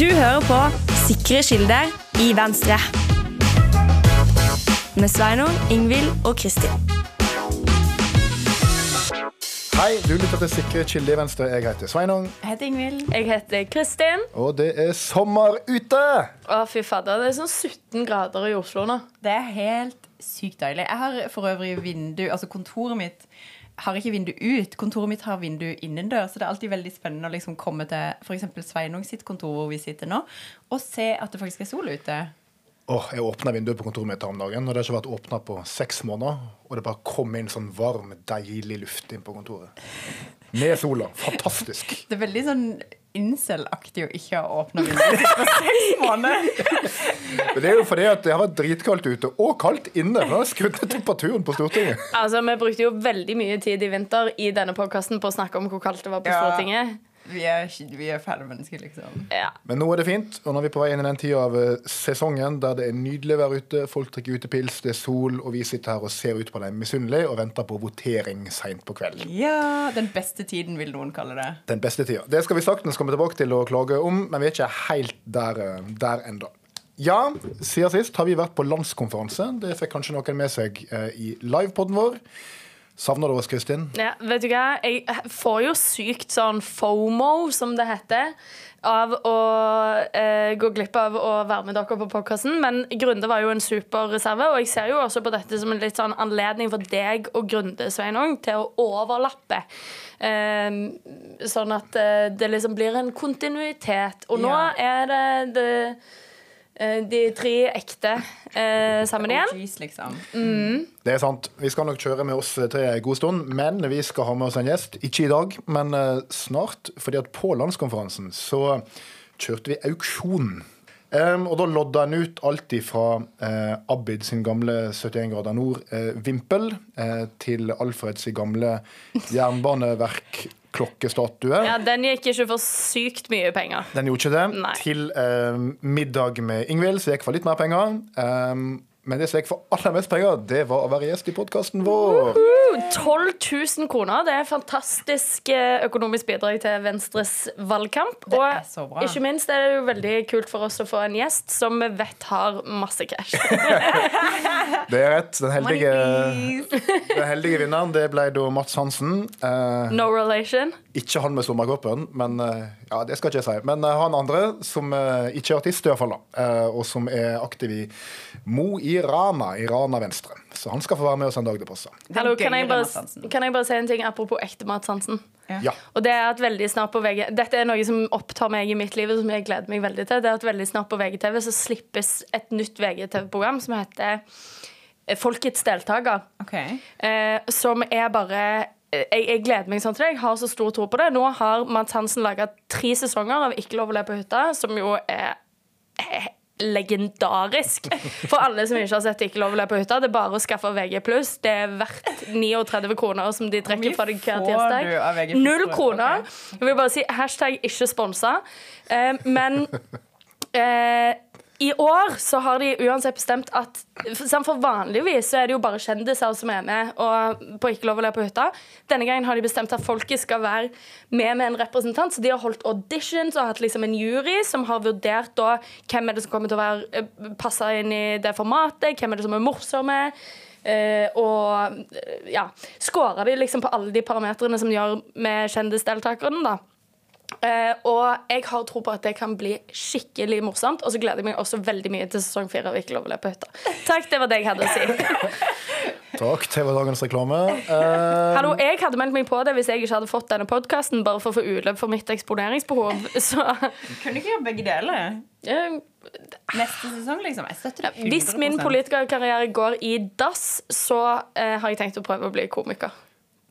Du hører på Sikre kilder i Venstre. Med Sveinung, Ingvild og Kristin. Hei, du lytter til Sikre kilder i Venstre. Jeg heter Sveinung, Jeg heter Ingvild. Jeg heter Kristin. og det er sommer ute! Å, fy fader. Det er sånn 17 grader i Oslo nå. Det er helt sykt deilig. Jeg har for øvrig vindu Altså kontoret mitt har ikke vindu ut. Kontoret mitt har vindu innendørs. Så det er alltid veldig spennende å liksom komme til f.eks. Sveinung sitt kontor hvor vi sitter nå, og se at det faktisk er sol ute. Åh, jeg åpna vinduet på kontoret mitt her om dagen, og det har ikke vært åpna på seks måneder. Og det bare kom inn sånn varm, deilig luft inn på kontoret. Med sola. Fantastisk. Det er veldig sånn incel-aktig å ikke ha åpna vinduet For på seks måneder. Men det er jo fordi at det har vært dritkaldt ute, og kaldt inne. Nå har skrudd ned temperaturen på Stortinget. Altså, Vi brukte jo veldig mye tid i vinter i denne podkasten på å snakke om hvor kaldt det var på Ja. Vi er, vi er fæle mennesker, liksom. Ja. Men nå er det fint, og nå er vi på vei inn i den tida av eh, sesongen der det er nydelig vær ute, folk drikker utepils, det er sol, og vi sitter her og ser ut på dem misunnelig og venter på votering seint på kvelden. Ja, Den beste tiden, vil noen kalle det. Den beste tida. Det skal vi saktens komme tilbake til å klage om, men vi er ikke helt der, eh, der enda. Ja, siden sist har vi vært på landskonferanse. Det fikk kanskje noen med seg eh, i livepoden vår. Savner du oss, Kristin? Ja, vet du hva? Jeg får jo sykt sånn FOMO, som det heter, av å eh, gå glipp av å være med dere på podkasten. Men Grunde var jo en superreserve, og jeg ser jo også på dette som en litt sånn anledning for deg og Grunde Sveinung til å overlappe. Eh, sånn at eh, det liksom blir en kontinuitet. Og nå Ja. er det, det de tre ekte eh, sammen igjen. OGs, liksom. Det er sant. Vi skal nok kjøre med oss tre en god stund, men vi skal ha med oss en gjest. Ikke i dag, men eh, snart. fordi at på landskonferansen så kjørte vi auksjon. Em, og da lodda en ut alt fra uh, Abid sin gamle 71 grader nord-vimpel eh, til Alfred sin gamle jernbaneverk-klokkestatue. Ja, Den gikk ikke for sykt mye penger. Den gjorde ikke det. Nei. Til eh, middag med Ingvild, som gikk for litt mer penger. Um, men det som jeg for aller mest penger, det var å være gjest i podkasten vår. 12 000 kroner. Det er fantastisk eh, økonomisk bidrag til Venstres valgkamp. Det og er så bra. ikke minst er det jo veldig kult for oss å få en gjest som vi vet har masse cash. Det er rett. Den heldige, den heldige vinneren det ble da Mats Hansen. Eh, No relation. ikke han med sommerkroppen, men eh, ja, det skal ikke jeg si. Men eh, han andre, som ikke er artist, i hvert fall, da, eh, og som er aktiv i Mo i Rana, i Rana Venstre. Så han skal få være med oss en dag det passer. Hallo, kan jeg, bare, kan jeg bare si en ting apropos ekte Mats Hansen? Ja. Og det er at veldig snart på VG Dette er noe som opptar meg i mitt liv, og som jeg gleder meg veldig til. Det er at veldig snart på VGTV så slippes et nytt VGTV-program som heter eh, Folkets deltaker. Okay. eh, som er bare eh, jeg, jeg gleder meg sånn til det. Jeg har så stor tro på det. Nå har Mads Hansen laga tre sesonger av Ikke lov å le på hytta, som jo er legendarisk. For alle som ikke har sett Ikke lov å le på hytta, det er bare å skaffe VG+. Det er verdt 39 kroner som de trekker fra deg hver tirsdag. Null kroner. Jeg vil bare si hashtag ikke sponsa. Eh, men eh, i år så har de uansett bestemt at for, Vanligvis så er det jo bare kjendiser som er med og på Ikke lov å le på hytta. Denne gangen har de bestemt at folket skal være med med en representant. Så de har holdt auditions og hatt liksom en jury som har vurdert da hvem er det som kommer til å være eh, passe inn i det formatet, hvem er det som er morsomme. Eh, og ja, scorer de liksom på alle de parametrene som gjør med kjendisdeltakerne, da. Eh, og jeg har tro på at det kan bli skikkelig morsomt. Og så gleder jeg meg også veldig mye til sesong fire av Ikke lov å le på hytta. Takk, det var det jeg hadde å si. Takk. Det var dagens reklame. Uh, Hallo, Jeg hadde meldt meg på det hvis jeg ikke hadde fått denne podkasten, bare for å få utløp for mitt eksponeringsbehov. Så Kunne ikke gjøre begge deler. Uh, Neste sesong, liksom. Jeg støtter deg 100 hvis min politikerkarriere går i dass, så har jeg tenkt å prøve å bli komiker.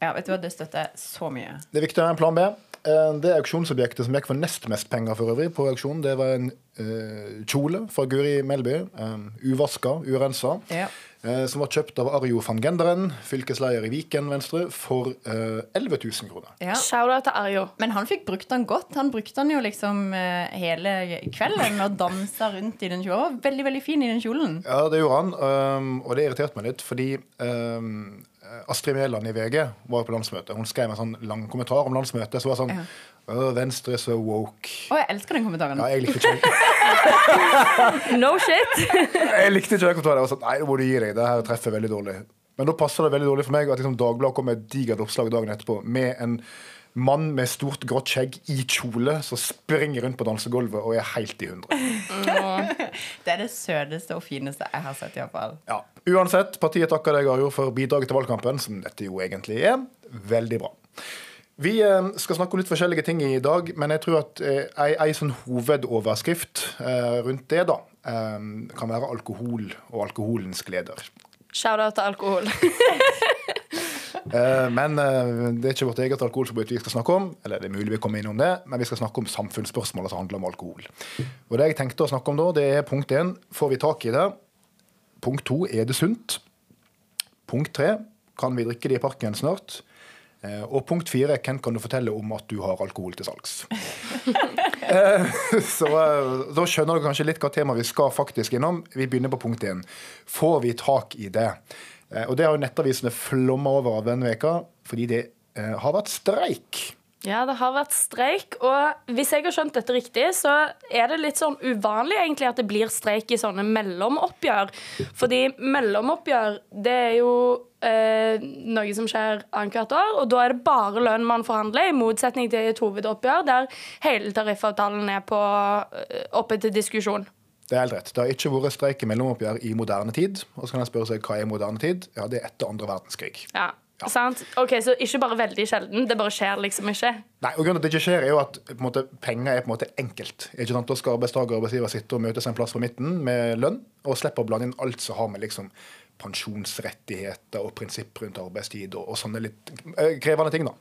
Ja, vet du hva, Det støtter jeg så mye. Det er viktig å ha en plan B. Eh, Det auksjonsobjektet som gikk for nest mest penger for øvrig på auksjonen, det var en uh, kjole fra Guri Melby. Uh, uvaska, urensa. Ja. Uh, som var kjøpt av Arjo van Genderen, fylkesleder i Viken Venstre, for uh, 11 000 kroner. Ja. Shout-out til Arjo. Men han fikk brukt den godt. Han brukte den jo liksom hele kvelden og dansa rundt i den kjolen. Veldig, veldig fin i den kjolen. Ja, det gjorde han, um, og det irriterte meg litt, fordi um, Astrid Mæland i VG var på landsmøtet. Hun skrev en sånn lang kommentar om landsmøtet. Så var sånn Ja. Venstre er så woke. Å, jeg elsker den kommentaren. Ja, jeg likte ikke No shit. Jeg likte ikke den kommentaren. Jeg var sånn, Nei, nå må du gi deg. Det her treffer veldig dårlig. Men da passer det veldig dårlig for meg at liksom, Dagbladet kom med et digert oppslag dagen etterpå med en mann med stort, grått skjegg i kjole som springer rundt på dansegulvet og er helt i hundre. Det er det søteste og fineste jeg har sett, iallfall. Ja. Uansett, partiet takker deg, Arjo, for bidraget til valgkampen, som dette jo egentlig er. Veldig bra. Vi eh, skal snakke om litt forskjellige ting i dag, men jeg tror at eh, ei, ei sånn hovedoverskrift eh, rundt det da, kan være alkohol og alkoholens gleder. Shout-out til alkohol. Eh, men eh, det er ikke vårt eget alkoholforbruk vi skal snakke om. Eller det er mulig vi kommer innom det, men vi skal snakke om samfunnsspørsmål som handler om alkohol. Og det jeg tenkte å snakke om da, det er punkt én får vi tak i det. Punkt to er det sunt. Punkt tre kan vi drikke det i parken snart. Eh, Og punkt fire hvem kan du fortelle om at du har alkohol til salgs? Så da skjønner du kanskje litt hva tema vi skal faktisk innom. Vi begynner på punkt én. Får vi tak i det? Eh, Og det har jo nettavisene flomma over av denne veka, fordi det eh, har vært streik. Ja, det har vært streik, og hvis jeg har skjønt dette riktig, så er det litt sånn uvanlig egentlig at det blir streik i sånne mellomoppgjør. Fordi mellomoppgjør, det er jo eh, noe som skjer annethvert år, og da er det bare lønn man forhandler, i motsetning til et hovedoppgjør der hele tariffavtalen er på, eh, oppe til diskusjon. Det er helt rett. Det har ikke vært streik i mellomoppgjør i moderne tid. Og så kan jeg spørre seg hva er moderne tid? Ja, det er etter andre verdenskrig. Ja, sant? Ok, Så ikke bare veldig sjelden, det bare skjer liksom ikke. Nei, og grunnen til at det ikke skjer, er jo at måte, penger er på en måte enkelt. Ikke sant? Da skal arbeidstaker og arbeidsgiver sitte og møtes en plass på midten med lønn, og slippe å blande inn alt som har med liksom pensjonsrettigheter og prinsipp rundt arbeidstid og, og sånne litt eh, krevende ting, da.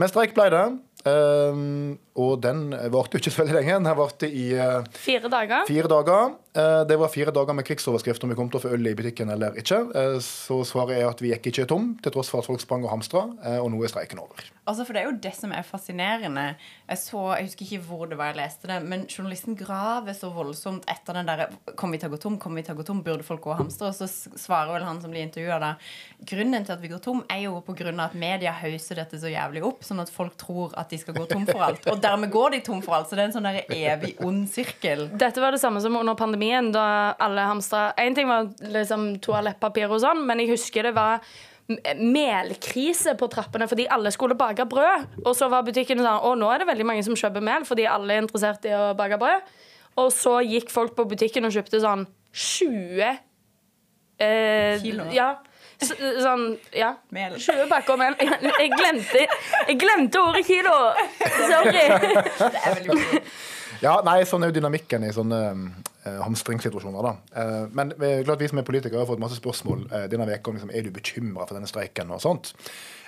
Men streik ble det. Ehm, og den varte jo ikke så veldig lenge. Den varte i eh, Fire dager. Fire dager. Eh, Det var fire dager med krigsoverskrift om vi kom til å få øl i butikken eller ikke. Eh, Så svaret er at vi gikk ikke tom, til tross for at folk sprang og hamstra, og nå er streiken over. Altså, for Det er jo det som er fascinerende. Jeg så, jeg husker ikke hvor det var jeg leste det, men journalisten graver så voldsomt etter den derre Kommer vi til å gå tom? Kommer vi til å gå tom? Burde folk gå og hamstre? Og så svarer vel han som blir intervjua da Grunnen til at vi går tom, er jo på grunn av at media hauser dette så jævlig opp, sånn at folk tror at de skal gå tom for alt. Og dermed går de tom for alt. Så det er en sånn der evig ond sirkel. Dette var det samme som under pandemien, da alle hamstra Én ting var liksom toalettpapir og sånn, men jeg husker det var melkrise på trappene fordi alle skulle bake brød. Og så var butikken sånn Å, nå er det veldig mange som kjøper mel fordi alle er interessert i å bake brød. Og så gikk folk på butikken og kjøpte sånn 20 eh, Kilo? Ja. Så, sånn, ja. Mel. 20 pakker mel. Jeg glemte, jeg glemte ordet kilo! Sorry. Det er veldig mye. Ja, nei, sånn er jo dynamikken i sånne uh, hamstringssituasjoner. da. Uh, men eh, klart vi som er politikere har fått masse spørsmål uh, denne veka om liksom, er du bekymra for denne streiken og sånt.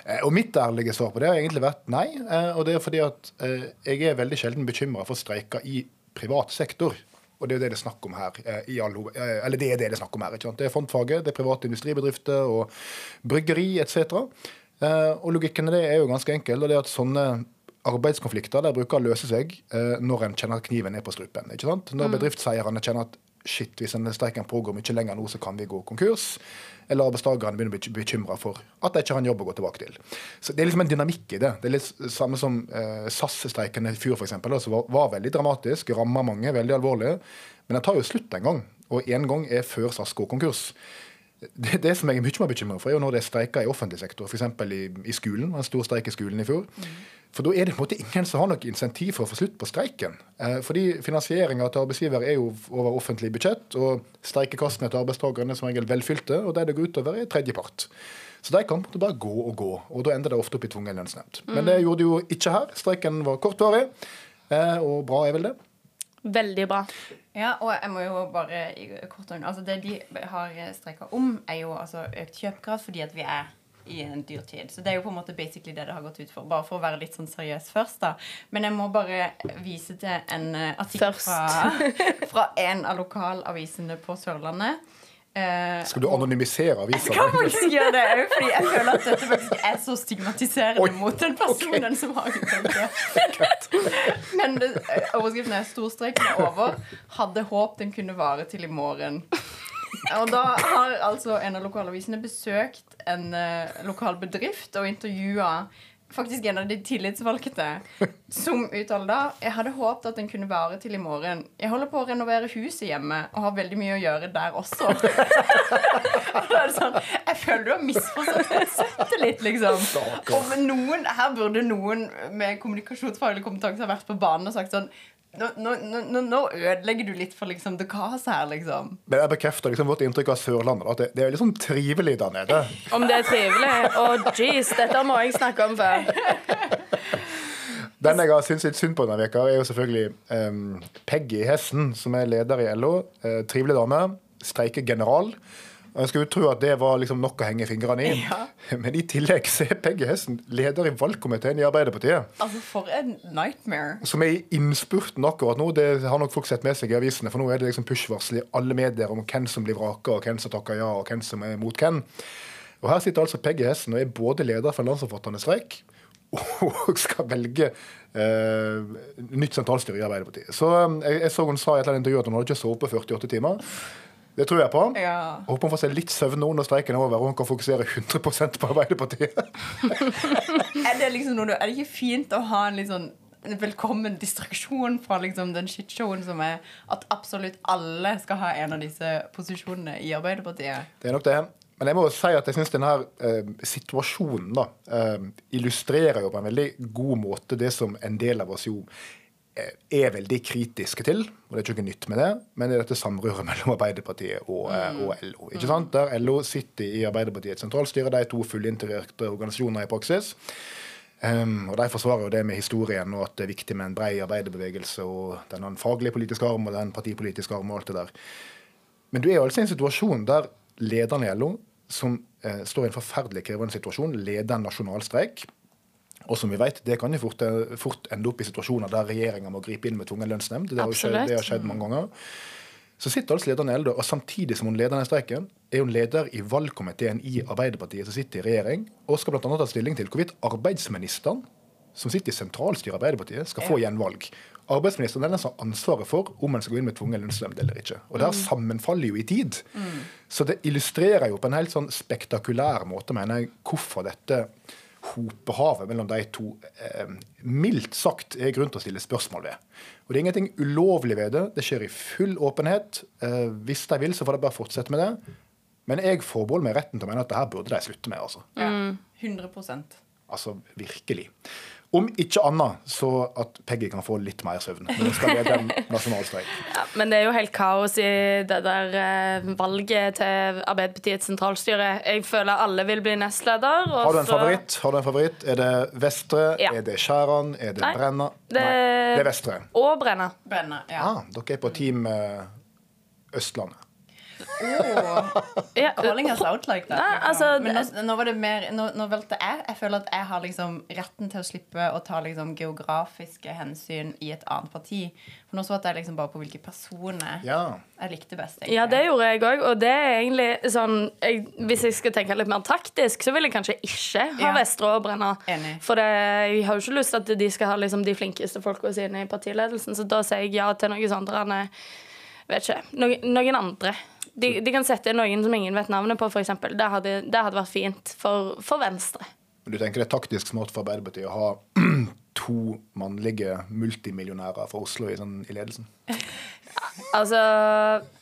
Eh, og mitt ærlige svar på det har egentlig vært nei. Eh, og det er fordi at eh, jeg er veldig sjelden bekymra for streiker i privat sektor. Og det er jo det det er snakk om her. eh, i all, eh, eller det er det det er snakk om her. ikke sant? Det er frontfaget, det er private industribedrifter og bryggeri etc. Eh, og logikken i det er jo ganske enkel. og det er at sånne arbeidskonflikter der bruker å løse seg når en kjenner at kniven er på strupen. ikke sant? Når bedriftseierne kjenner at shit, hvis denne streiken pågår mye lenger nå, så kan vi gå konkurs. Eller arbeidstakerne begynner å bli bekymra for at de ikke har en jobb å gå tilbake til. Så Det er liksom en dynamikk i det. Det er litt samme som eh, SAS-streiken i fjor, f.eks., som var, var veldig dramatisk, ramma mange veldig alvorlig. Men den tar jo slutt en gang, og én gang er før SAS går konkurs. Det, det som jeg er mye mer bekymra for, er jo når det er streiker i offentlig sektor, f.eks. I, i skolen. Det var En stor streik i skolen i fjor. For da er det på en måte ingen som har noe insentiv for å få slutt på streiken. Eh, fordi finansieringa til arbeidsgiver er jo over offentlig budsjett, og streikekassene til arbeidstakerne er som regel velfylte, og de det går utover, er tredjepart. Så de kan bare gå og gå, og da ender det ofte opp i tvungen lønnsnemnd. Men det gjorde det jo ikke her. Streiken var kortvarig, eh, og bra er vel det. Veldig bra. Ja, og jeg må jo bare kort hånd, altså Det de har streika om, er jo altså økt kjøpekraft fordi at vi er i en dyr tid. Så det er jo på en måte basically det det har gått ut for. Bare for å være litt sånn seriøs først, da. Men jeg må bare vise til en eh, artikkel fra, fra en av lokalavisene på Sørlandet. Eh, Skal du anonymisere avisa? kan faktisk gjøre det òg, fordi jeg føler at dette faktisk er så stigmatiserende Oi, mot den personen som har uttalt. Men det, overskriften er 'Storstreken er over'. Hadde håp den kunne vare til i morgen. Og da har altså en av lokalavisene besøkt en eh, lokal bedrift og intervjua faktisk en av de tillitsvalgte som uttaler da Jeg hadde håpet at den kunne vare til i morgen. Jeg holder på å renovere huset hjemme og har veldig mye å gjøre der også. Da er det sånn, jeg føler du har misforstått det litt, liksom. Og med noen, her burde noen med kommunikasjonsfaglig kompetanse ha vært på banen og sagt sånn nå, nå, nå, nå ødelegger du litt for liksom the case her, liksom. Men jeg bekrefter liksom vårt inntrykk av Sørlandet. At det, det er sånn trivelig der nede. Om det er trivelig? Å, jeez, dette må jeg snakke om før. Den jeg har syntes litt synd på denne veka er jo selvfølgelig um, Peggy Hessen, som er leder i LO. Uh, trivelig dame. Streikegeneral. Og Jeg skulle tro at det var liksom nok å henge fingrene i. Ja. Men i tillegg så er Peggy Hessen leder i valgkomiteen i Arbeiderpartiet. Altså, for en nightmare. Som er i innspurten akkurat nå. Det har nok folk sett med seg i avisene. For nå er det liksom push-varsel i alle medier om hvem som blir vraka, og hvem som takker ja, og hvem som er mot hvem. Og her sitter altså Peggy Hessen og er både leder for en landsomfattende streik og skal velge eh, nytt sentralstyre i Arbeiderpartiet. Så eh, jeg, jeg så hun sa i et eller annet intervju at hun hadde ikke sovet på 48 timer. Det tror jeg på. Ja. Håper hun får seg litt søvn nå når streiken er over og hun kan fokusere 100 på Arbeiderpartiet. Er det liksom noe, er det ikke fint å ha en litt sånn en velkommen distraksjon fra liksom den shitshowen som er at absolutt alle skal ha en av disse posisjonene i Arbeiderpartiet? Det er nok det. Men jeg må jo si at jeg syns denne eh, situasjonen da, eh, illustrerer jo på en veldig god måte det som en del av oss jo er veldig kritiske til. Og det er ikke noe nytt med det, men det er dette samrøret mellom Arbeiderpartiet og, eh, og LO. ikke sant? Der LO sitter i Arbeiderpartiets sentralstyre, de to fullintegrerte organisasjoner i praksis. Um, og De forsvarer jo det med historien og at det er viktig med en brei arbeiderbevegelse og den faglige politiske arm og den partipolitiske arm og alt det der. Men du er jo altså i en situasjon der lederen i LO, som eh, står i en forferdelig krevende situasjon, leder en nasjonalstreik. Og som vi vet, det kan jo fort, eh, fort ende opp i situasjoner der regjeringa må gripe inn med tvungen lønnsnemnd. Det det har skjedd mange ganger. Så sitter altså lederen i LO, og samtidig som hun leder den streiken, er hun leder i valgkomiteen i Arbeiderpartiet, som sitter i regjering, og skal bl.a. ta stilling til hvorvidt arbeidsministeren, som sitter i sentralstyret i Arbeiderpartiet, skal få gjenvalg. Arbeidsministeren er den som har ansvaret for om en skal gå inn med tvungen lønnsnemnd eller ikke. Og det her sammenfaller jo i tid. Så det illustrerer jo på en helt sånn spektakulær måte, mener jeg, hvorfor dette hopehavet mellom de to eh, mildt sagt er grunn til å stille spørsmål ved. Og Det er ingenting ulovlig ved det. Det skjer i full åpenhet. Eh, hvis de vil, så får de bare fortsette med det. Men jeg forbeholder meg retten til å mene at det her burde de slutte med. altså. Ja, 100% Altså virkelig. Om ikke annet så at Peggy kan få litt mer søvn Men, skal en nasjonalstreik. Ja, men det er jo helt kaos i det der eh, valget til Arbeiderpartiets sentralstyre. Jeg føler alle vil bli nestleder. og Har du en så- favoritt? Har du en favoritt? Er det Vestre? Ja. Er det Skjæran? Er det Nei, Brenna? det- Nei, det er Vestre. Og Brenna. Brenna Ja. Ah, dere er på team eh, Østlandet. Åh, Yeah. calling us out like that. Nei, altså, Men nå, nå var det mer Nå, nå valgte jeg. Jeg føler at jeg har liksom retten til å slippe å ta liksom geografiske hensyn i et annet parti. For nå så jeg liksom bare på hvilke personer Ja. jeg likte best. egentlig. Ja, det gjorde jeg òg. Og det er egentlig sånn jeg, Hvis jeg skal tenke litt mer taktisk, så vil jeg kanskje ikke ha Ja. Vestre og Brenna. Enig. For det, jeg har jo ikke lyst til at de skal ha liksom, de flinkeste folka sine i partiledelsen, så da sier jeg ja til noen sånne Vet ikke. Noen, noen andre. De, de kan sette noen som ingen vet navnet på, f.eks. Det, hadde- det hadde vært fint for, for Venstre. Men Du tenker det er taktisk smart for Arbeiderpartiet å ha to mannlige multimillionærer fra Oslo i, sånn, i ledelsen? Altså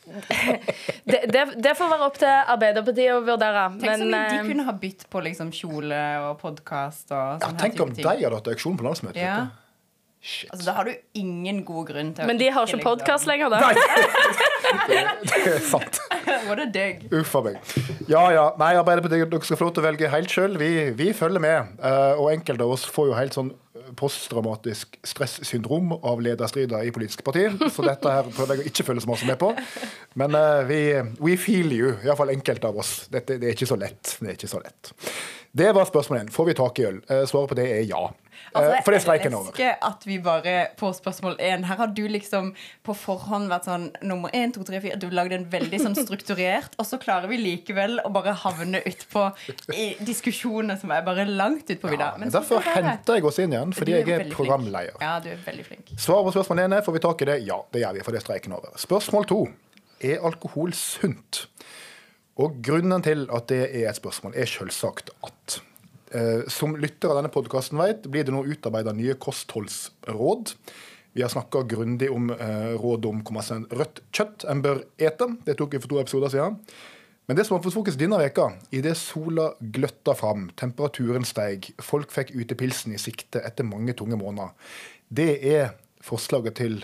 det, det, det får være opp til Arbeiderpartiet å vurdere. Tenk så mye de eh, kunne ha bytt på liksom kjole og podkast og Ja, sånn tenk om type de hadde hatt auksjon på landsmøtet. Ja. Shit. Altså, da har du ingen god grunn til å men de har ikke liksom- podkast lenger, da. Det er sant. What a dig. Uff a meg. Ja ja. Nei, Arbeiderpartiet, dere skal få lov til å velge helt sjøl. Vi, vi følger med. Eh, og enkelte av oss får jo helt sånn posttraumatisk stressyndrom av lederstrider i politiske partier. Så dette her prøver jeg å ikke følge så masse med på. Men eh, vi we feel you, iallfall enkelte av oss. Dette, det er ikke så lett. Det er ikke så lett. Det var spørsmålet. Får vi tak i øl? Eh, svaret på det er ja. Eh, Altså, for det er streiken over. elsker at vi bare på spørsmål én Her har du liksom på forhånd vært sånn nummer én, to, tre, fire Du lagde en veldig sånn strukturert, og så klarer vi likevel å bare havne utpå diskusjoner som er bare langt utpå vidda. Ja, derfor henter jeg oss inn igjen, fordi jeg er programleder. Ja, du er veldig flink. Svaret på spørsmål 1 er får vi tak i det. Ja, det gjør vi, for det er streiken over. Spørsmål 2. Er alkohol sunt? Og grunnen til at det er et spørsmål, er selvsagt at Eh, som lytter av denne podkasten vet, blir det nå utarbeida nye kostholdsråd. Vi har snakka grundig om eh, råd om hvor mye rødt kjøtt en bør ete. Det tok vi for to episoder siden. Men det som har fått fokus denne veka, idet sola gløtta fram, temperaturen steig, folk fikk utepilsen i sikte etter mange tunge måneder, det er forslaget til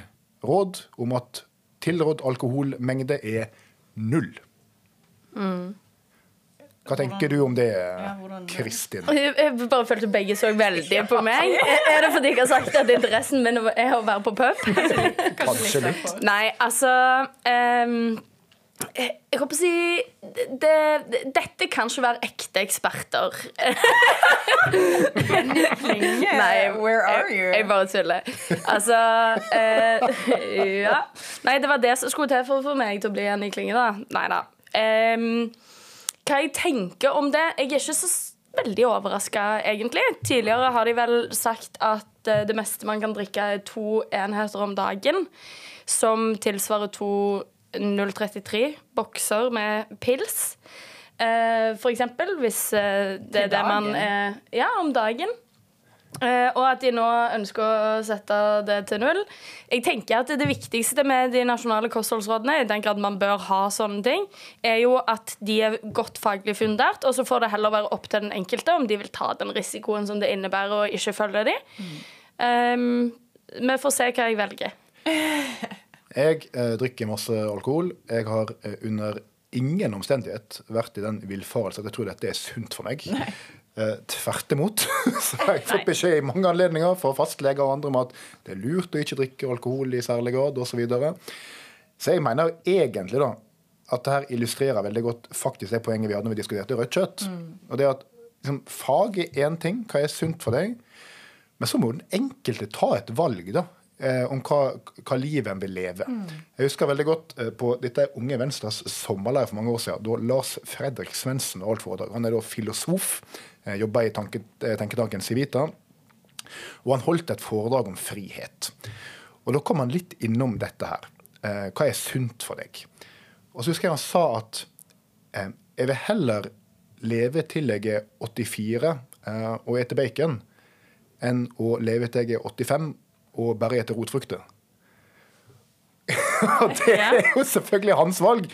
råd om at tilrådd alkoholmengde er null. Hva tenker du om det, hvordan? Kristin? Jeg jeg bare følte begge så veldig på meg. Er det fordi jeg har sagt at interessen min er å være på pub? Kanskje litt. Nei, altså um, jeg, jeg håper å si det, det, Dette kan ikke være ekte eksperter. Nei, where are you? jeg bare tuller. Altså uh, Ja. Nei, det var det som skulle til for å få meg til å bli en i klynge, da. Nei da. Ehm, hva jeg tenker om det Jeg er ikke så veldig overraska, egentlig. Tidligere har de vel sagt at eh, det meste man kan drikke, er to enheter om dagen. Som tilsvarer to 033 bokser med pils. Eh, for eksempel, hvis eh, det er det man eh, Ja, om dagen. Eh, og at de nå ønsker å sette det til null. Jeg tenker at Det viktigste med de nasjonale kostholdsrådene, i den grad man bør ha sånne ting, er jo at de er godt faglig fundert, og så får det heller være opp til den enkelte om de vil ta den risikoen som det innebærer å ikke følge de. Um, vi får se hva jeg velger. Jeg uh, drikker masse alkohol. Jeg har uh, under ingen omstendighet vært i den villfarelse at jeg tror dette er sunt for meg. Eh, tvert imot. så har jeg fått beskjed i mange anledninger fra fastleger og andre om at det er lurt å ikke drikke alkohol i særlig grad, osv. Så, videre. så jeg mener jo egentlig da at det her illustrerer veldig godt faktisk det poenget vi hadde når vi diskuterte rødt kjøtt. Og det at liksom, Fag er én ting, hva er sunt for deg? Men så må den enkelte ta et valg da, eh, om hva, hva livet en vil leve. Jeg husker veldig godt eh, på dette Unge Venstres sommerleir for mange år siden. Da Lars Fredrik Svendsen holdt foredrag. Han er da filosof, eh, jobber i tanke, eh, tenketanken Civita. Og han holdt et foredrag om frihet. Og da kom han litt innom dette her. Eh, hva er sunt for deg? Og så husker jeg han sa at eh, jeg vil heller leve til jeg er 84 eh, og ete bacon, enn å leve til jeg er 85 og bare ete rotfrukter. Det er jo selvfølgelig hans valg,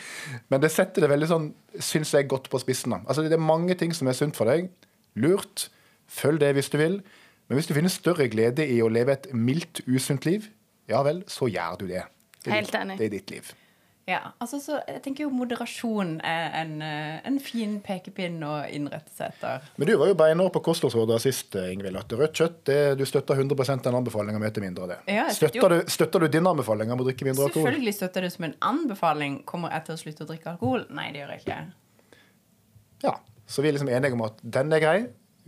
men det setter det veldig sånn, syns jeg, godt på spissen. da. Altså, Det er mange ting som er sunt for deg. Lurt. Følg det hvis du vil. Men hvis du finner større glede i å leve et mildt, usunt liv, ja vel, så gjør du det. det er Helt ditt-. Det er ditt liv. Ja, altså så jeg tenker jo moderasjon er en, eh, en fin pekepinn å innrette seg etter. Men du var jo beinhard på kostholdsrådet sist, Ingvild. At rødt kjøtt, det, du støtter 100 den anbefalinga om å spise mindre av det. Ja, støtter du, støtter du din anbefaling om å drikke mindre alkohol? Selvfølgelig støtter det som en anbefaling. Kommer jeg til å slutte å drikke alkohol? Nei, det gjør jeg ikke. Ja. Så vi er liksom enige om at den er grei.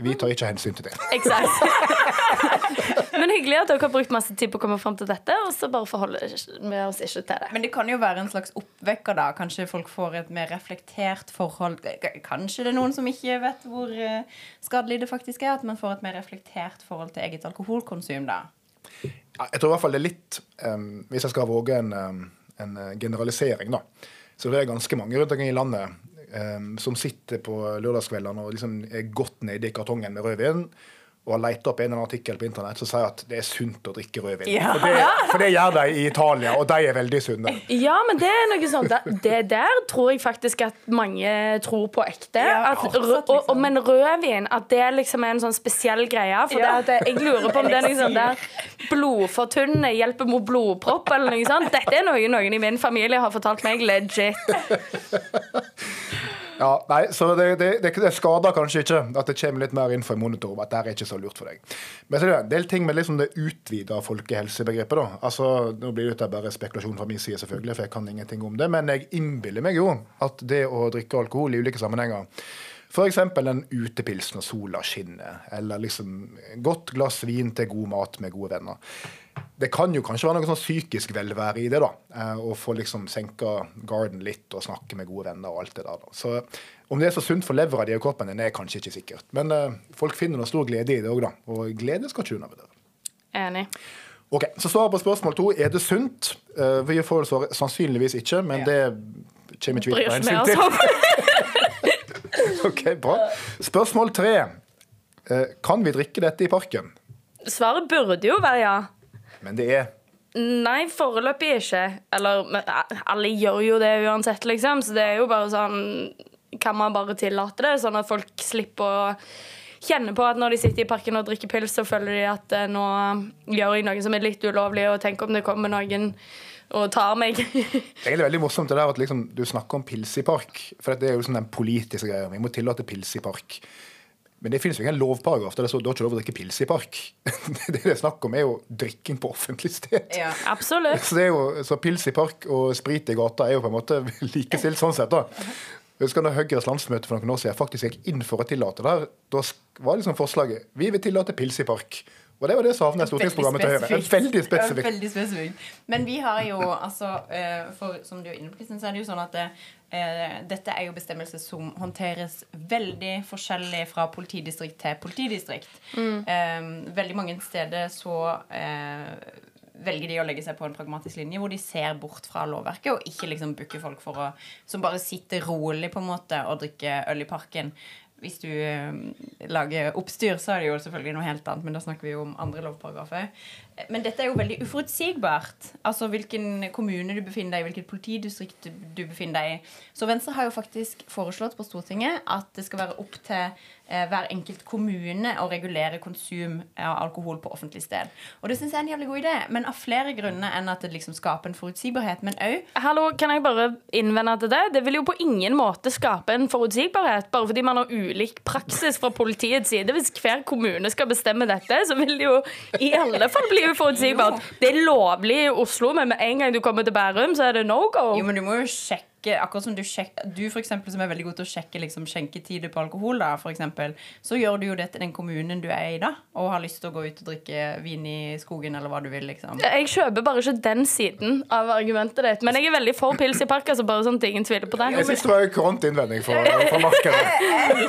Vi tar ikke hensyn til det. Eksakt. Men hyggelig at dere har brukt masse tid på å komme fram til dette, og så bare forholder vi oss ikke til det. Men det kan jo være en slags oppvekker, da. Kanskje folk får et mer reflektert forhold Kanskje det er noen som ikke vet hvor eh, skadelig det faktisk er. At man får et mer reflektert forhold til eget alkoholkonsum, da. Ja, jeg tror i hvert fall det er litt um, Hvis jeg skal våge en, um, en uh, generalisering, da, så det er ganske mange rundt omkring i landet um, som sitter på lørdagskveldene og liksom er godt nede i kartongen med rødvin. Og har leita opp en eller annen artikkel på internett som sier at det er sunt å drikke rødvin. Ja. For, det, for det gjør de i Italia, og de er veldig sunne. Ja, men det er noe sånt Det der tror jeg faktisk at mange tror på ekte. Ja, at, fortsatt, rød- og, og, liksom. men rødvin, at det liksom er en sånn spesiell greie. For Ja. det jeg lurer på om det er noe sånt der blodfortynnende hjelper mot blodpropp eller noe sånt. Dette er noe noen i min familie har fortalt meg legit. Ja, nei, så det, det, det, det skader kanskje ikke at det kommer litt mer info i monitor om at det er ikke så lurt for deg. Men så er det en del ting med liksom det utvida folkehelsebegrepet. da. Altså, Nå blir dette bare spekulasjon fra min side, selvfølgelig, for jeg kan ingenting om det. Men jeg innbiller meg jo at det å drikke alkohol i ulike sammenhenger F.eks. en utepils når sola skinner, eller liksom godt glass vin til god mat med gode venner. Det kan jo kanskje være noe sånn psykisk velvære i det, da. eh, Å få liksom senka garden litt og snakke med gode venner og alt det der. da. Så om det er så sunt for levra di og kroppen din, er kanskje ikke sikkert. Men uh, folk finner noe stor glede i det òg, da. Og glede skal ikke undervurdere. Enig. Ok, Så svaret på spørsmål to er det sunt. Uh, vi får det sannsynligvis ikke, men Ja. det kommer ikke vi vi hensyn oss til. Ok, bra. Spørsmål tre. Eh, kan vi drikke dette i parken? Svaret burde jo være ja. Men det er Nei, foreløpig ikke. Eller men, eh, alle gjør jo det uansett, liksom. Så det er jo bare sånn Kan man bare tillate det, sånn at folk slipper å kjenne på at når de sitter i parken og drikker pils, så føler de at eh, nå gjør jeg noe som er litt ulovlig, og tenk om det kommer noen og tar meg. Det er veldig morsomt det der at liksom, du snakker om pils i park. For det er jo sånn den politiske greia. Vi må tillate pils i park. Men det finnes jo ingen lovparagraf der det står du har ikke lov å drikke pils i park. Det det er snakk om, er jo drikking på offentlig sted. Ja. Absolutt. Så, det er jo, så pils i park og sprit i gata er jo på en måte likestilt sånn sett. da. Jeg husker da Høyres landsmøte for noen år siden faktisk gikk inn for å tillate det. her. Da var liksom forslaget vi vil tillate pils i park. Og det var det jeg savna i stortingsprogrammet til Høyre. Veldig spesifikt. veldig spesifikt. Men vi har jo, altså eh, for, Som du er inne på, Kristin, så er det jo sånn at det, eh, dette er jo bestemmelser som håndteres veldig forskjellig fra politidistrikt til politidistrikt. Mm. veldig mange steder så eh, velger de å legge seg på en pragmatisk linje hvor de ser bort fra lovverket og ikke liksom booker folk for å, som bare sitter rolig på en måte og drikker øl i parken. Hvis du eh, lager oppstyr, så er det jo selvfølgelig noe helt annet, men da snakker vi jo om andre lovparagrafer. Men dette er jo veldig uforutsigbart. Altså hvilken kommune du befinner deg i, hvilket politidistrikt du, befinner deg i. Så Venstre har jo faktisk foreslått på Stortinget at det skal være opp til eh, hver enkelt kommune å regulere konsum av alkohol på offentlig sted. Og det syns jeg er en jævlig god idé, men av flere grunner enn at det liksom skaper en forutsigbarhet. Men òg Hallo, kan jeg bare innvende til det? Det vil jo på ingen måte skape en forutsigbarhet, bare fordi man har ulik praksis fra politiets side. Hvis hver kommune skal bestemme dette, så vil det jo i alle fall bli uforutsigbart. Det er lovlig i Oslo, men med en gang du kommer til Bærum, så er det no go. Jo, men du må jo sjekke Akkurat som du sjekker Du for eksempel, som er veldig god til å sjekke liksom, skjenketider på alkohol, da, for eksempel, så gjør du jo det til den kommunen du er i da, og har lyst til å gå ut og drikke vin i skogen, eller hva du vil, liksom. Jeg kjøper bare ikke den siden av argumentet ditt. Men jeg er veldig for pils i park, altså bare sånn at ingen tviler på det. Jeg syns det var en kront innvending fra, fra markedet.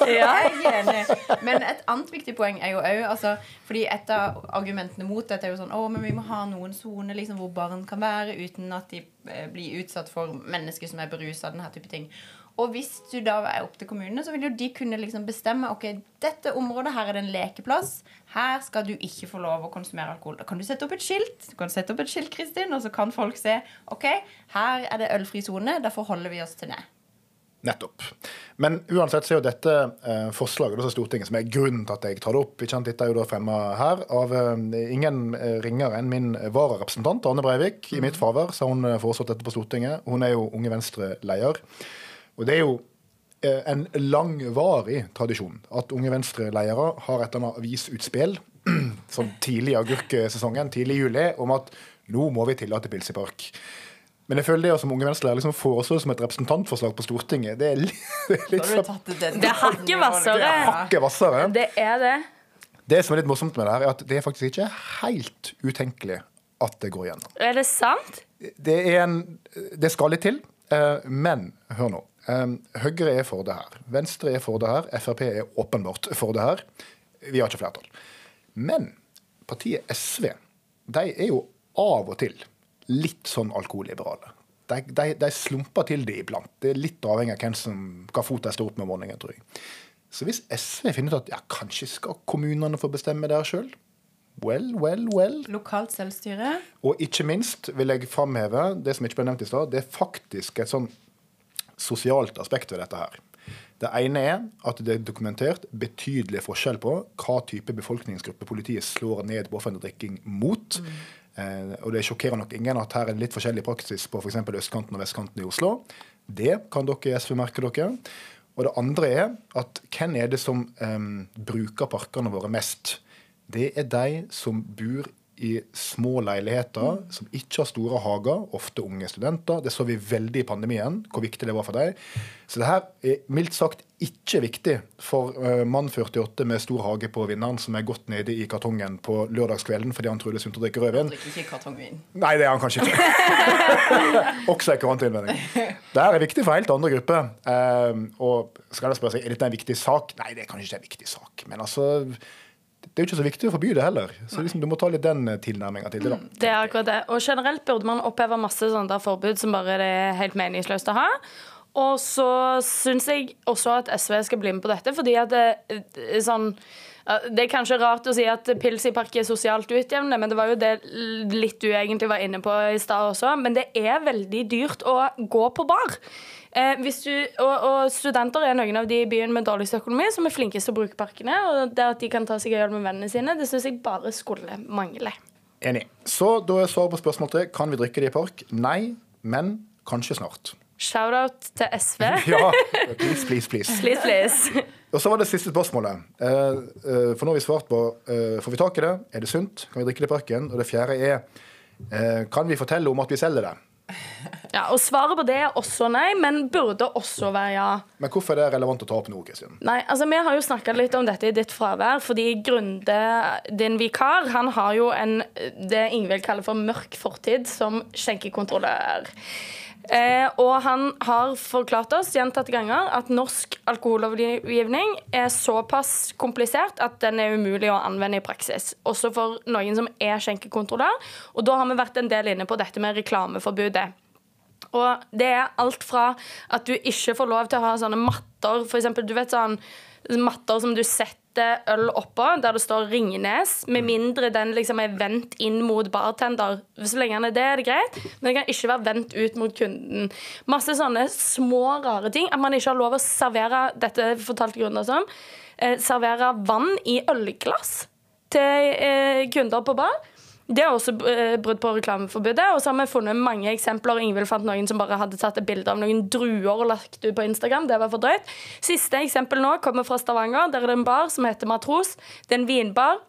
Ja. Jeg er enig. Men et annet viktig poeng er jo òg altså, Fordi et av argumentene mot dette er jo sånn Å, men vi må ha noen soner liksom, hvor barn kan være uten at de eh, blir utsatt for mennesker som er berusa. Denne type ting. Og hvis du da er opp til kommunene, så vil jo de kunne liksom bestemme Ok, dette området, her er det en lekeplass. Her skal du ikke få lov å konsumere alkohol. Da kan du sette opp et skilt, Du kan sette opp et skilt, Kristin, og så kan folk se Ok, her er det ølfri sone. Derfor holder vi oss til det. Nettopp. Men uansett så er jo dette eh, forslaget til Stortinget som er grunnen til at jeg tar det opp. Ikke sant? Dette er jo da fremma her av eh, ingen eh, ringere enn min vararepresentant Arne Breivik. I mitt favør så har hun eh, foreslått dette på Stortinget. Hun er jo Unge Venstre-leder. Og det er jo eh, en langvarig tradisjon at Unge Venstre-ledere har et eller annet avisutspill sånn tidlig i agurksesongen, tidlig i juli, om at nå må vi tillate pils i park. Men jeg føler det som Unge Venstre liksom foreslår som et representantforslag på Stortinget, det er litt, det er litt for tatt det, Det er hakket hvassere. hakket hvassere. Det er det. Det som er litt morsomt med det her, er at det er faktisk ikke helt utenkelig at det går igjennom. Er det sant? Det, er en, det skal litt til, eh, men hør nå. Eh, Høyre er for det her. Venstre er for det her. Frp er åpenbart for det her. Vi har ikke flertall. Men partiet SV de er jo av og til litt sånn alkoholliberale. De, de, de slumper til det iblant. Det er litt avhengig av hvem som, hva fot de står opp med om morgenen, tror jeg. Så hvis SV finner ut at ja, kanskje skal kommunene få bestemme det her sjøl, well, well, well. Lokalt selvstyre. Og ikke minst vil jeg framheve det som ikke ble nevnt i stad, det er faktisk et sånn sosialt aspekt ved dette her. Det ene er at det er dokumentert betydelig forskjell på hva type befolkningsgruppe politiet slår ned på offentlig drikking mot. Eh, og det sjokkerer nok ingen at her er det litt forskjellig praksis på f.eks. østkanten og vestkanten i Oslo. Det kan dere i SV merke dere. Og det andre er at hvem er det som um, bruker parkene våre mest? Det er de som bor i små leiligheter, som ikke har store hager, ofte unge studenter. Det så vi veldig i pandemien, hvor viktig det var for dem. Så det her er mildt sagt ikke viktig for uh, mann 48 med stor hage på vinneren, som er godt nede i kartongen på lørdagskvelden fordi han tror det er sunt å drikke rødvin. Drikker ikke kartongvin. Nei, det er han kanskje ikke. Også en kurant innvending. Det her er viktig for helt andre grupper. Uh, og skal jeg spørre seg, Er dette en viktig sak? Nei, det er kanskje ikke en viktig sak. Men altså, det er jo ikke så viktig å forby det heller. Så liksom, du må ta litt den tilnærminga til det. da. Det er akkurat det. Og generelt burde man oppheve masse sånne forbud som bare det er helt meningsløst å ha. Og så syns jeg også at SV skal bli med på dette, fordi at det, er sånn det er kanskje rart å si at pils i park er sosialt utjevnende, men det var jo det litt du egentlig var inne på i stad også. Men det er veldig dyrt å gå på bar. Eh, du, og, og, studenter er noen av de i byen med dårligst økonomi som er flinkest til å bruke parkene. Og det at de kan ta seg av med vennene sine, det syns jeg bare skulle mangle. Enig. Så da er svaret på spørsmål tre kan vi drikke det i park. Nei, men kanskje snart. Shout-out til SV. ja, please, please, please. please, please. Og så var det siste spørsmålet. Eh, eh, for nå har vi svart på eh, får vi tak i det, er det sunt, kan vi drikke det i parken? Og det fjerde er kan vi fortelle om at vi selger det? Ja, og Svaret på det er også nei, men burde også være ja. Men hvorfor er det relevant å ta opp nå? Kristin? Nei, altså Vi har jo snakka litt om dette i ditt fravær, fordi Grunde, din vikar, han har jo en, det Ingvild kaller for mørk fortid som skjenkekontrollør. Eh, og han har forklart oss gjentatte ganger at norsk alkohollovgivning er såpass komplisert at den er umulig å anvende i praksis. Også for noen som er skjenkekontrollør. Og da har vi vært en del inne på dette med reklameforbudet. Og det er alt fra at du ikke får lov til å ha sånne matter, eksempel, du vet sånn matter som du setter øl oppå, der det står Ringnes, med mindre den liksom er vendt inn mot bartender. Så lenge den er det, er det greit, men den kan ikke være vendt ut mot kunden. Masse sånne små, rare ting. At man ikke har lov å servere dette fortalte grunner som, eh, servere vann i ølglass til eh, kunder på bar. Det er også eh, brudd på reklameforbudet. Og så har vi funnet mange eksempler. Ingvild fant noen som bare hadde tatt et bilde av noen druer og lagt ut på Instagram. Det var for drøyt. Siste eksempel nå kommer fra Stavanger. Der er det en bar som heter Matros. Det er en vinbar.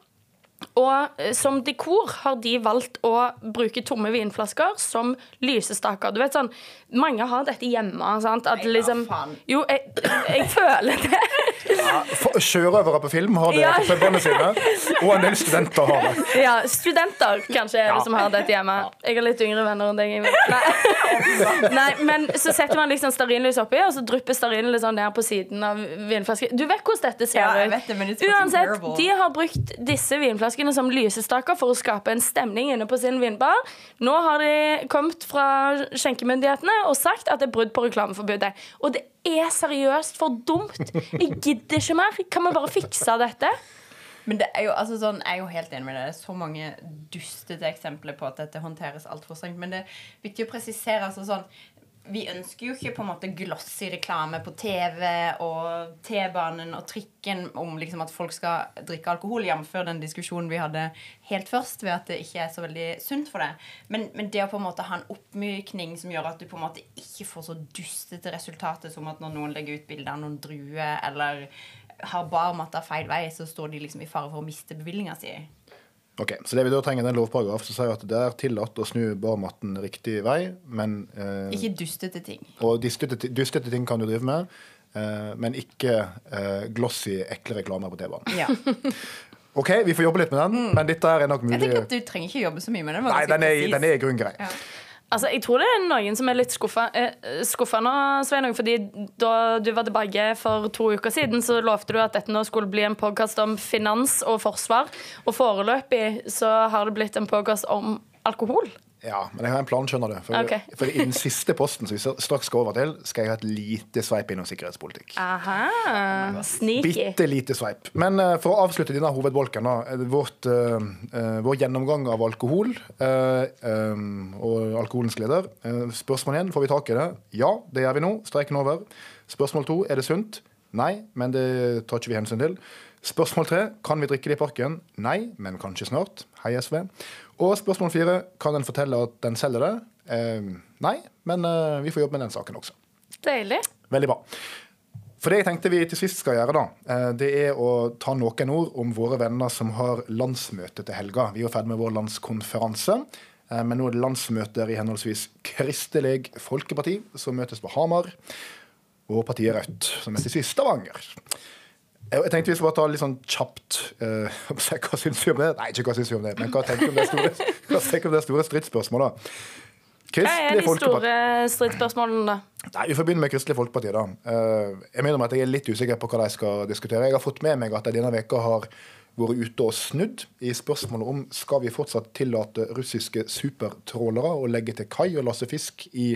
Og eh, som dekor har de valgt å bruke tomme vinflasker som lysestaker. Du vet sånn, Mange har dette hjemme. sant? At liksom, jo, jeg, jeg føler det. Ja, Sjørøvere på film har det ja. på pubene sine, og en del studenter har det. Ja, studenter kanskje er det som har dette hjemme. Jeg har litt yngre venner enn deg. Nei. Nei, men så setter man liksom stearinlys oppi, og så drypper stearinlyset sånn ned på siden av vinflasken. Du vet hvordan dette ser ut. Ja, Uansett, de har brukt disse vinflaskene vinflaskene som lysestaker for å skape en stemning inne på sin vinbar. Nå har de kommet fra skjenkemyndighetene og sagt at det er brudd på reklameforbudet. Og det er seriøst for dumt. Jeg gidder ikke mer. Kan vi bare fikse dette? Men det er jo, altså sånn, Jeg er jo helt enig med det. Det er så mange dustete eksempler på at dette håndteres altfor strengt. Men det er viktig å presisere. altså sånn, vi ønsker jo ikke på en måte glossy reklame på TV og T-banen og trikken om liksom at folk skal drikke alkohol, jf. den diskusjonen vi hadde helt først, ved at det ikke er så veldig sunt for det. Men, men, det å på en måte ha en oppmykning som gjør at du på en måte ikke får så dustete resultater som at når noen legger ut bilder av noen druer eller har barmatta feil vei, så står de liksom i fare for å miste bevillinga si. Ok, Så det vi da trenger en lovparagraf som sier at det er tillatt å snu barmatten riktig vei, men eh, Ikke dustete ting. Og dustete, dustete ting kan du drive med, eh, men ikke eh, glossy, ekle reklamer på T-banen. Ja. OK, vi får jobbe litt med den, mm. men dette er nok mulig Jeg tenker at Du trenger ikke jobbe så mye med den. Nei, den er, den er i grunn grei. Ja. Altså, Jeg tror det er noen som er litt skuffa, eh, nå, Sveinung. fordi da du var tilbake for to uker siden, så lovte du at dette nå skulle bli en podkast om finans og forsvar. Og foreløpig så har det blitt en podkast om alkohol. Ja, men jeg har en plan, skjønner du. For, okay. for I den siste posten som vi straks skal over til, skal jeg ha et lite sveip innom sikkerhetspolitikk. Aha, sneaky. Bitte lite sveip. Men uh, for å avslutte denne hovedbolken, da, vårt, uh, uh, vår gjennomgang av alkohol um, og alkoholens gleder. spørsmål igjen, får vi tak i det? Ja, det gjør vi nå. Streiken over. Spørsmål to, er det sunt? Nei, men det tar ikke vi hensyn til. Spørsmål tre, kan vi drikke det i parken? Nei, men kanskje snart. Hei, SV. Og spørsmål fire, kan en fortelle at den selger det? Eh, nei, men eh, vi får jobbe med den saken også. Deilig. Veldig bra. For det jeg tenkte vi til sist skal gjøre, da, eh, det er å ta noen ord om våre venner som har landsmøte til helga. Vi er jo ferdig med vår landskonferanse. Eh, men nå er det landsmøter i henholdsvis Kristelig Folkeparti, som møtes på Hamar, og partiet Rødt, som møtes i Stavanger. Jeg tenkte vi skulle bare ta litt sånn kjapt uh, Hva syns vi om det? Nei, ikke hva syns vi om det, men hva tenker vi om det store, om det store stridsspørsmålet? Hva er de store stridsspørsmålene, da? Nei, Vi får begynne med Kristelig Folkeparti. da. Uh, jeg mener at jeg er litt usikker på hva de skal diskutere. Jeg har fått med meg at de denne veka har vært ute og snudd i spørsmålet om skal vi fortsatt tillate russiske supertrålere å legge til kai og lasse fisk i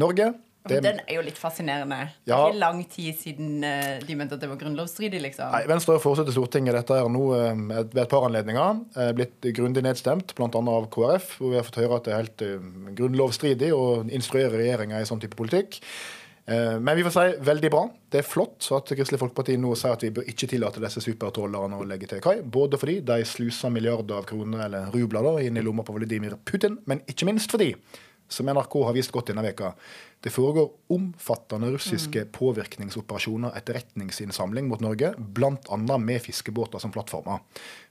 Norge. Det, Den er jo litt fascinerende. Det er ikke lang tid siden eh, de mente at det var grunnlovsstridig, liksom. Nei, Venstre har foreslått i Stortinget dette er nå eh, ved et par anledninger eh, blitt grundig nedstemt, bl.a. av KrF, hvor vi har fått høre at det er helt grunnlovsstridig å instruere regjeringa i sånn type politikk. Men vi får si veldig bra. Det er flott at Kristelig Folkeparti nå sier at vi bør ikke tillate disse supertrålerne å legge til kai. Både fordi de sluser milliarder av kroner eller rubler da, inn i lomma på Vladimir Putin, men ikke minst fordi, som NRK har vist godt denne veka, det foregår omfattende russiske påvirkningsoperasjoner, etterretningsinnsamling mot Norge, bl.a. med fiskebåter som plattformer.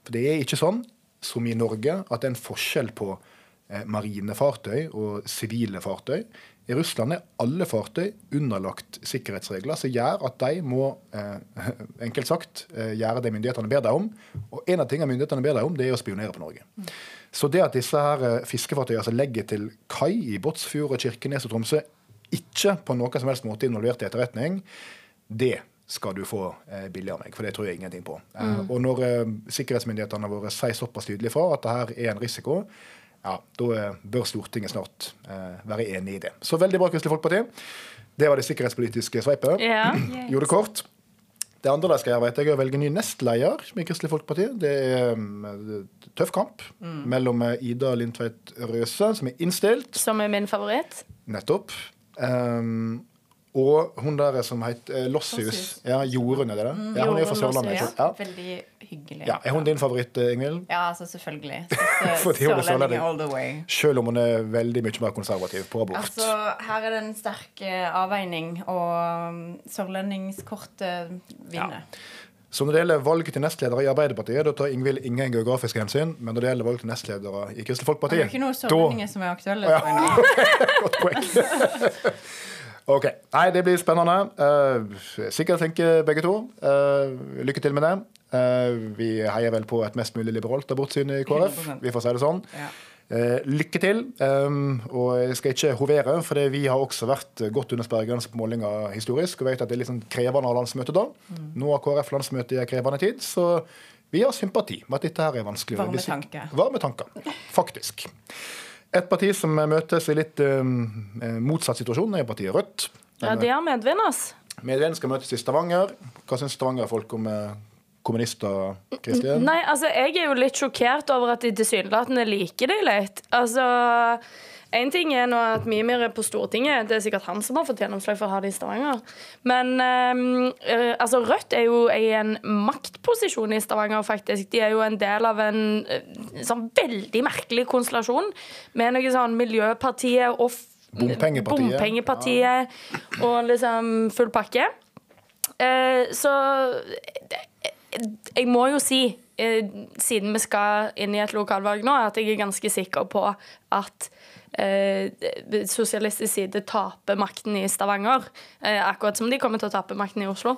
For det er ikke sånn som i Norge at det er en forskjell på eh, marine fartøy og sivile fartøy. I Russland er alle fartøy underlagt sikkerhetsregler som gjør at de må eh, enkelt sagt, eh, gjøre det myndighetene ber dem om. Og en av tingene myndighetene ber dem om, det er å spionere på Norge. Så det at disse her eh, fiskefartøyene som legger til kai i Båtsfjord, og Kirkenes og Tromsø, ikke på noen som helst måte involvert i etterretning, det skal du få eh, billig av meg, for det tror jeg ingenting på. Mm. og når sikkerhetsmyndighetene våre sier såpass tydelig fra at det her er en risiko, ja, da eh, bør Stortinget snart eh, være enig i det. Så veldig bra, Kristelig Folkeparti. Det var det sikkerhetspolitiske sveipet. Ja. Gjorde det kort. Det andre de skal gjøre, vet jeg, er å velge ny nestleder i Kristelig Folkeparti. Det er um, tøff kamp mellom eh, Ida Lindtveit Røse, som er innstilt, Som er min favoritt. nettopp, um, og hun der som heter Lossius. Lossius. Ja, Jorunn, er det det? ja, hun er fra Sørlandet. Ja. Veldig hyggelig. ja. Er hun din favoritt, eh, Ingvild? Ja, altså selvfølgelig. Sørlending all the way. Selv om hun er veldig mye mer konservativ på abort. Altså, her er det en sterk eh, avveining, og um, sørlendingskortet vinner. Så når det gjelder valget til nestledere i Arbeiderpartiet, da tar Ingvild ingen geografiske hensyn. Men når det gjelder valg til nestledere i Kristelig Det er ikke noen sørlendinger som er aktuelle. Ja. Godt poeng. OK. Nei, det blir spennende. Uh, sikkert tenker begge to. Eh, lykke til med det. Eh, vi heier vel på et mest mulig liberalt abortsyn i KrF. 100%. Vi får si det sånn. Ja. Eh, lykke til. Um, og jeg skal ikke hovere, for vi har også vært godt under sperregrensa på målinger historisk. Og vet at det er litt sånn krevende å ha landsmøte da. Nå har KrF landsmøte i en krevende tid, så vi har sympati med at dette her er vanskelig. Varme tanker. Varme tanker, faktisk. Et parti som møtes i litt um, motsatt situasjon, er partiet Rødt. Ja, Det har medvind, ass. Medvind skal møtes i Stavanger. Hva syns Stavanger-folk om eh, kommunister, Kristin? Nei, altså, jeg er jo litt sjokkert over at de tilsynelatende liker de litt. Altså en ting er nå at Mimir er på Stortinget. Det er sikkert han som har fått gjennomslag for å ha det i Stavanger. Men ehm, eh, altså Rødt er jo i en maktposisjon i Stavanger, faktisk. De er jo en del av en eh, sånn veldig merkelig konstellasjon med noe sånn Miljøpartiet og Bompengepartiet. Bompengepartiet. ja. og liksom full pakke. Eh, så jeg må jo si, eh, siden vi skal inn i et lokalvalg nå, at jeg er ganske sikker på at eh, sosialistisk side taper makten i Stavanger. Eh, akkurat som de kommer til å tape makten i Oslo.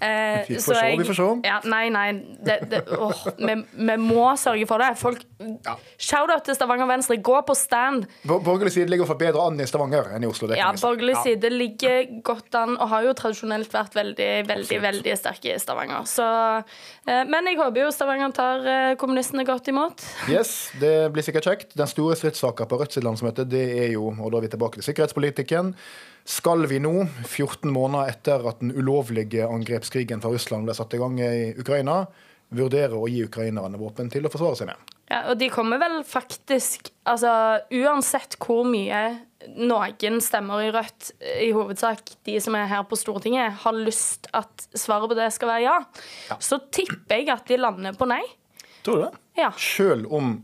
Eh, Vi får se, vi får se. Ja, nei, nei. Det, det, åh, vi, vi må sørge for det. Folk, Ja. Shout-out til Stavanger Venstre. Gå på stand. Borgerlig side ligger for bedre an i Stavanger enn i Oslo. Det Ja, borgerlig Ja. side ligger godt an og har jo tradisjonelt vært veldig, veldig veldig sterke i Stavanger. Så, eh, men jeg håper jo Stavanger tar eh, kommunistene godt imot. Yes, det blir sikkert kjekt. Den store stridssaka på Rødt sitt landsmøte, det er jo, og da er vi tilbake til sikkerhetspolitikken. Skal vi nå, 14 måneder etter at den ulovlige angrepskrigen fra Russland ble satt i gang i Ukraina, vurdere å gi ukrainerne våpen til å forsvare seg med? Ja, og de kommer vel faktisk Altså uansett hvor mye noen stemmer i Rødt, i hovedsak de som er her på Stortinget, har lyst at svaret på det skal være ja, så tipper jeg at de lander på nei. Tror du det? Ja. Selv om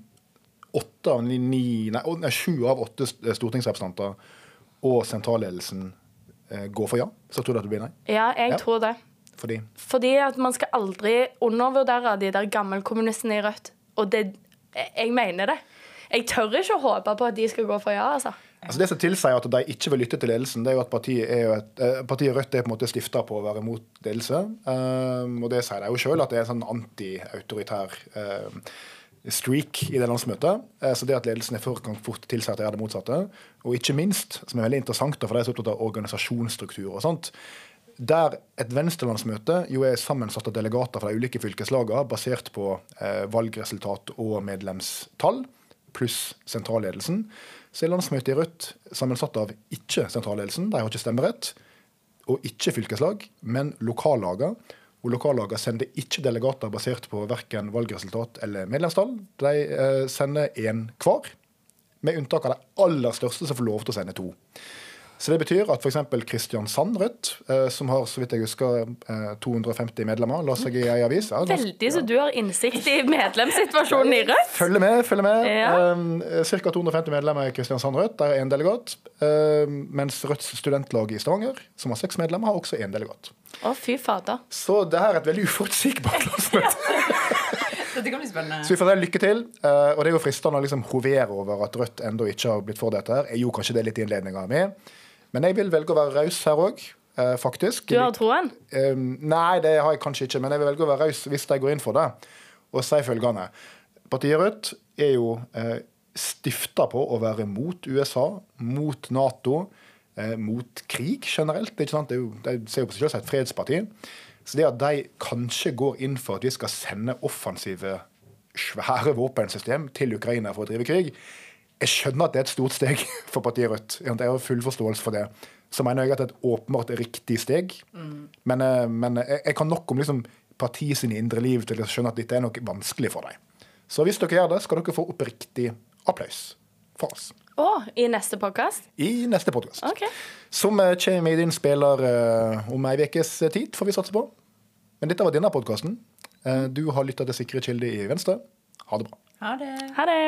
åtte av ni, ni- nei, sju av åtte stortingsrepresentanter og sentralledelsen eh, går for ja, så tror du at det blir nei? Ja, jeg Ja. tror det. Fordi Fordi at man skal aldri undervurdere de der gammelkommunistene i Rødt. Og det, jeg mener det. Jeg tør ikke å håpe på at de skal gå for ja, altså. Altså Det som tilsier at de ikke vil lytte til ledelsen, det er jo at partiet, jo et, eh, partiet Rødt er på en måte stifta på å være mot ledelse. Um, og det sier de jo sjøl, at det er en sånn anti-autoritær um, streak i det landsmøtet. Eh, så det at ledelsen er for, kan fort tilsi at de gjør det motsatte. Og ikke minst, som er veldig interessant for de som er opptatt av organisasjonsstruktur og sånt, der et venstrelandsmøte jo er sammensatt av delegater fra de ulike fylkeslagene basert på eh, valgresultat og medlemstall, pluss sentralledelsen, så er landsmøtet i Rødt sammensatt av ikke sentralledelsen, de har ikke stemmerett, og ikke fylkeslag, men lokallaga. Og lokallaga sender ikke delegater basert på verken valgresultat eller medlemstall. De eh, sender én hver, med unntak av de aller største som får lov til å sende to. Så det betyr at f.eks. Kristiansand Rødt, eh, som har så vidt jeg husker eh, 250 medlemmer, la seg i ei avis ja, Veldig så du har innsikt i medlemssituasjonen i Rødt. Følg med, følg med. Ja. Eh, Ca. 250 medlemmer i Kristiansand Rødt, der er én delegat. Um, mens Rødts studentlag i Stavanger, som har seks medlemmer, har også én delegat. Å, fy fader. Så det her er et veldig uforutsigbart landsmøte. det kan bli spennende. Så vi får si lykke til. Uh, og det er jo fristende å liksom hovere over at Rødt ennå ikke har blitt for dette. her. Jeg gjorde kanskje det litt i innledninga mi. Men jeg vil velge å være raus her òg, faktisk. Du har troen? Um, nei, det har jeg kanskje ikke, men jeg vil velge å være raus hvis de går inn for det. Og si følgende. Partiet Rødt er jo uh, stifta på å være mot USA, mot Nato, eh, mot krig generelt. Det er jo, de ser jo på seg selv som et fredsparti. Så det at de kanskje går inn for at vi skal sende offensive, svære våpensystem til Ukraina for å drive krig, jeg skjønner at det er et stort steg for partiet Rødt. Jeg har full forståelse for det. Så mener jeg at det er et åpenbart riktig steg. Men, eh, men jeg, jeg kan nok om liksom partiet sine indre liv til å skjønne at dette er noe vanskelig for dem. Så hvis dere gjør det, skal dere få oppriktig applaus fra oss Å, i neste podkast? i neste podkast. Okay. Som eh, kommer i din spiller uh, om ei ukes tid, får vi satse på. Men dette var denne podkasten. Du har lytta til Sikre kilder i Venstre. Ha det bra. Ha det. Ha det.